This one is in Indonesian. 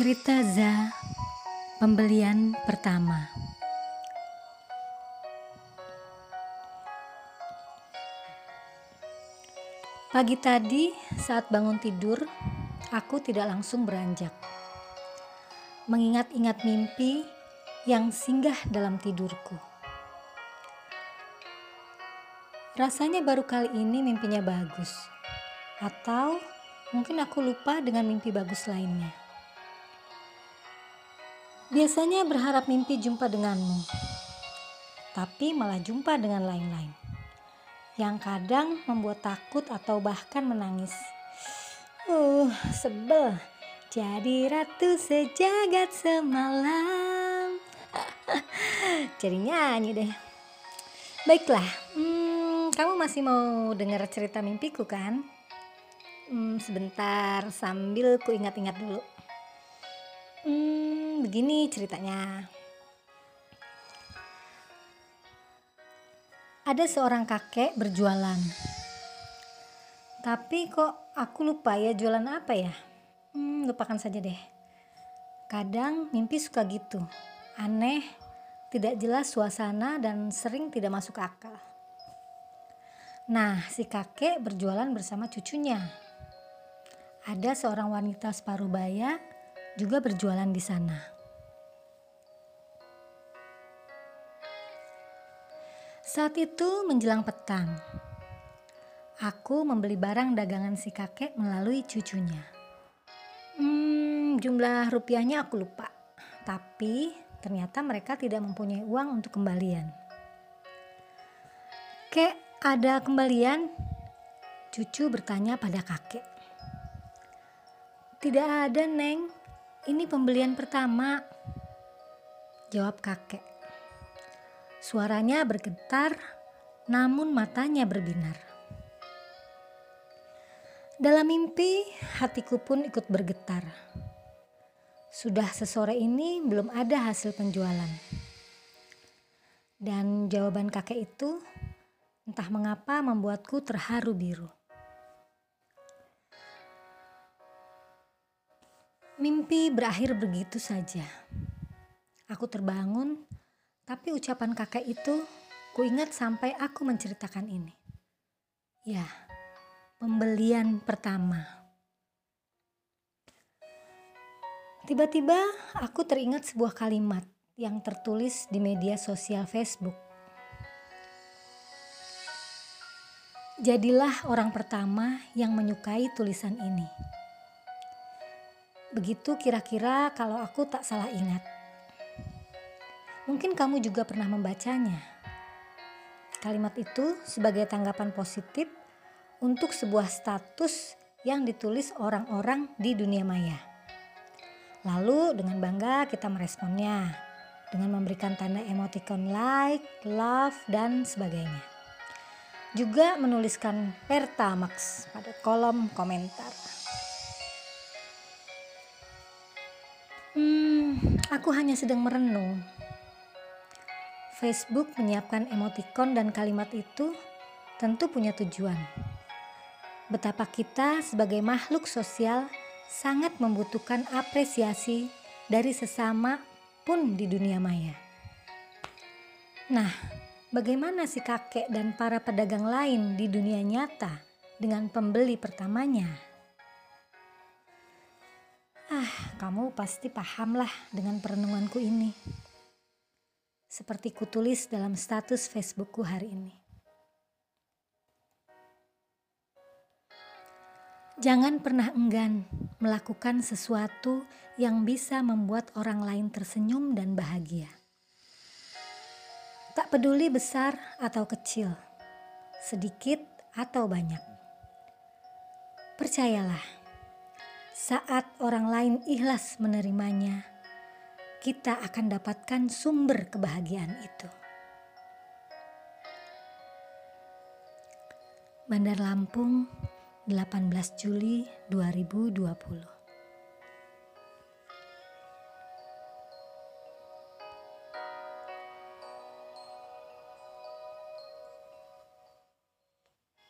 Cerita Za Pembelian pertama. Pagi tadi saat bangun tidur Aku tidak langsung beranjak. Mengingat-ingat mimpi yang singgah dalam tidurku. Rasanya baru kali ini mimpinya bagus. Atau mungkin aku lupa dengan mimpi bagus lainnya Biasanya berharap mimpi jumpa denganmu, tapi malah jumpa dengan lain-lain, yang kadang membuat takut atau bahkan menangis. Uh, sebel. Jadi ratu sejagat semalam. Jadi nyanyi deh. Baiklah, hmm, kamu masih mau dengar cerita mimpiku kan? Hmm, sebentar sambil ku ingat-ingat dulu. Hmm, begini ceritanya. Ada seorang kakek berjualan. Tapi kok aku lupa ya jualan apa ya? Hmm, lupakan saja deh. Kadang mimpi suka gitu. Aneh, tidak jelas suasana dan sering tidak masuk akal. Nah, si kakek berjualan bersama cucunya. Ada seorang wanita separuh baya juga berjualan di sana. Saat itu menjelang petang, aku membeli barang dagangan si kakek melalui cucunya. Hmm, jumlah rupiahnya aku lupa, tapi ternyata mereka tidak mempunyai uang untuk kembalian. Kek, ada kembalian? Cucu bertanya pada kakek. Tidak ada, Neng. Ini pembelian pertama, jawab kakek. Suaranya bergetar, namun matanya berbinar. Dalam mimpi, hatiku pun ikut bergetar. Sudah sesore ini belum ada hasil penjualan. Dan jawaban kakek itu entah mengapa membuatku terharu biru. Mimpi berakhir begitu saja. Aku terbangun, tapi ucapan kakek itu kuingat sampai aku menceritakan ini. Ya, pembelian pertama. Tiba-tiba aku teringat sebuah kalimat yang tertulis di media sosial Facebook. Jadilah orang pertama yang menyukai tulisan ini. Begitu kira-kira kalau aku tak salah ingat. Mungkin kamu juga pernah membacanya. Kalimat itu sebagai tanggapan positif untuk sebuah status yang ditulis orang-orang di dunia maya. Lalu dengan bangga kita meresponnya dengan memberikan tanda emoticon like, love, dan sebagainya. Juga menuliskan Pertamax pada kolom komentar. Aku hanya sedang merenung. Facebook menyiapkan emoticon dan kalimat itu tentu punya tujuan. Betapa kita sebagai makhluk sosial sangat membutuhkan apresiasi dari sesama pun di dunia maya. Nah, bagaimana si kakek dan para pedagang lain di dunia nyata dengan pembeli pertamanya? Kamu pasti pahamlah dengan perenunganku ini. Seperti kutulis dalam status Facebookku hari ini. Jangan pernah enggan melakukan sesuatu yang bisa membuat orang lain tersenyum dan bahagia. Tak peduli besar atau kecil, sedikit atau banyak. Percayalah saat orang lain ikhlas menerimanya, kita akan dapatkan sumber kebahagiaan itu. Bandar Lampung, 18 Juli 2020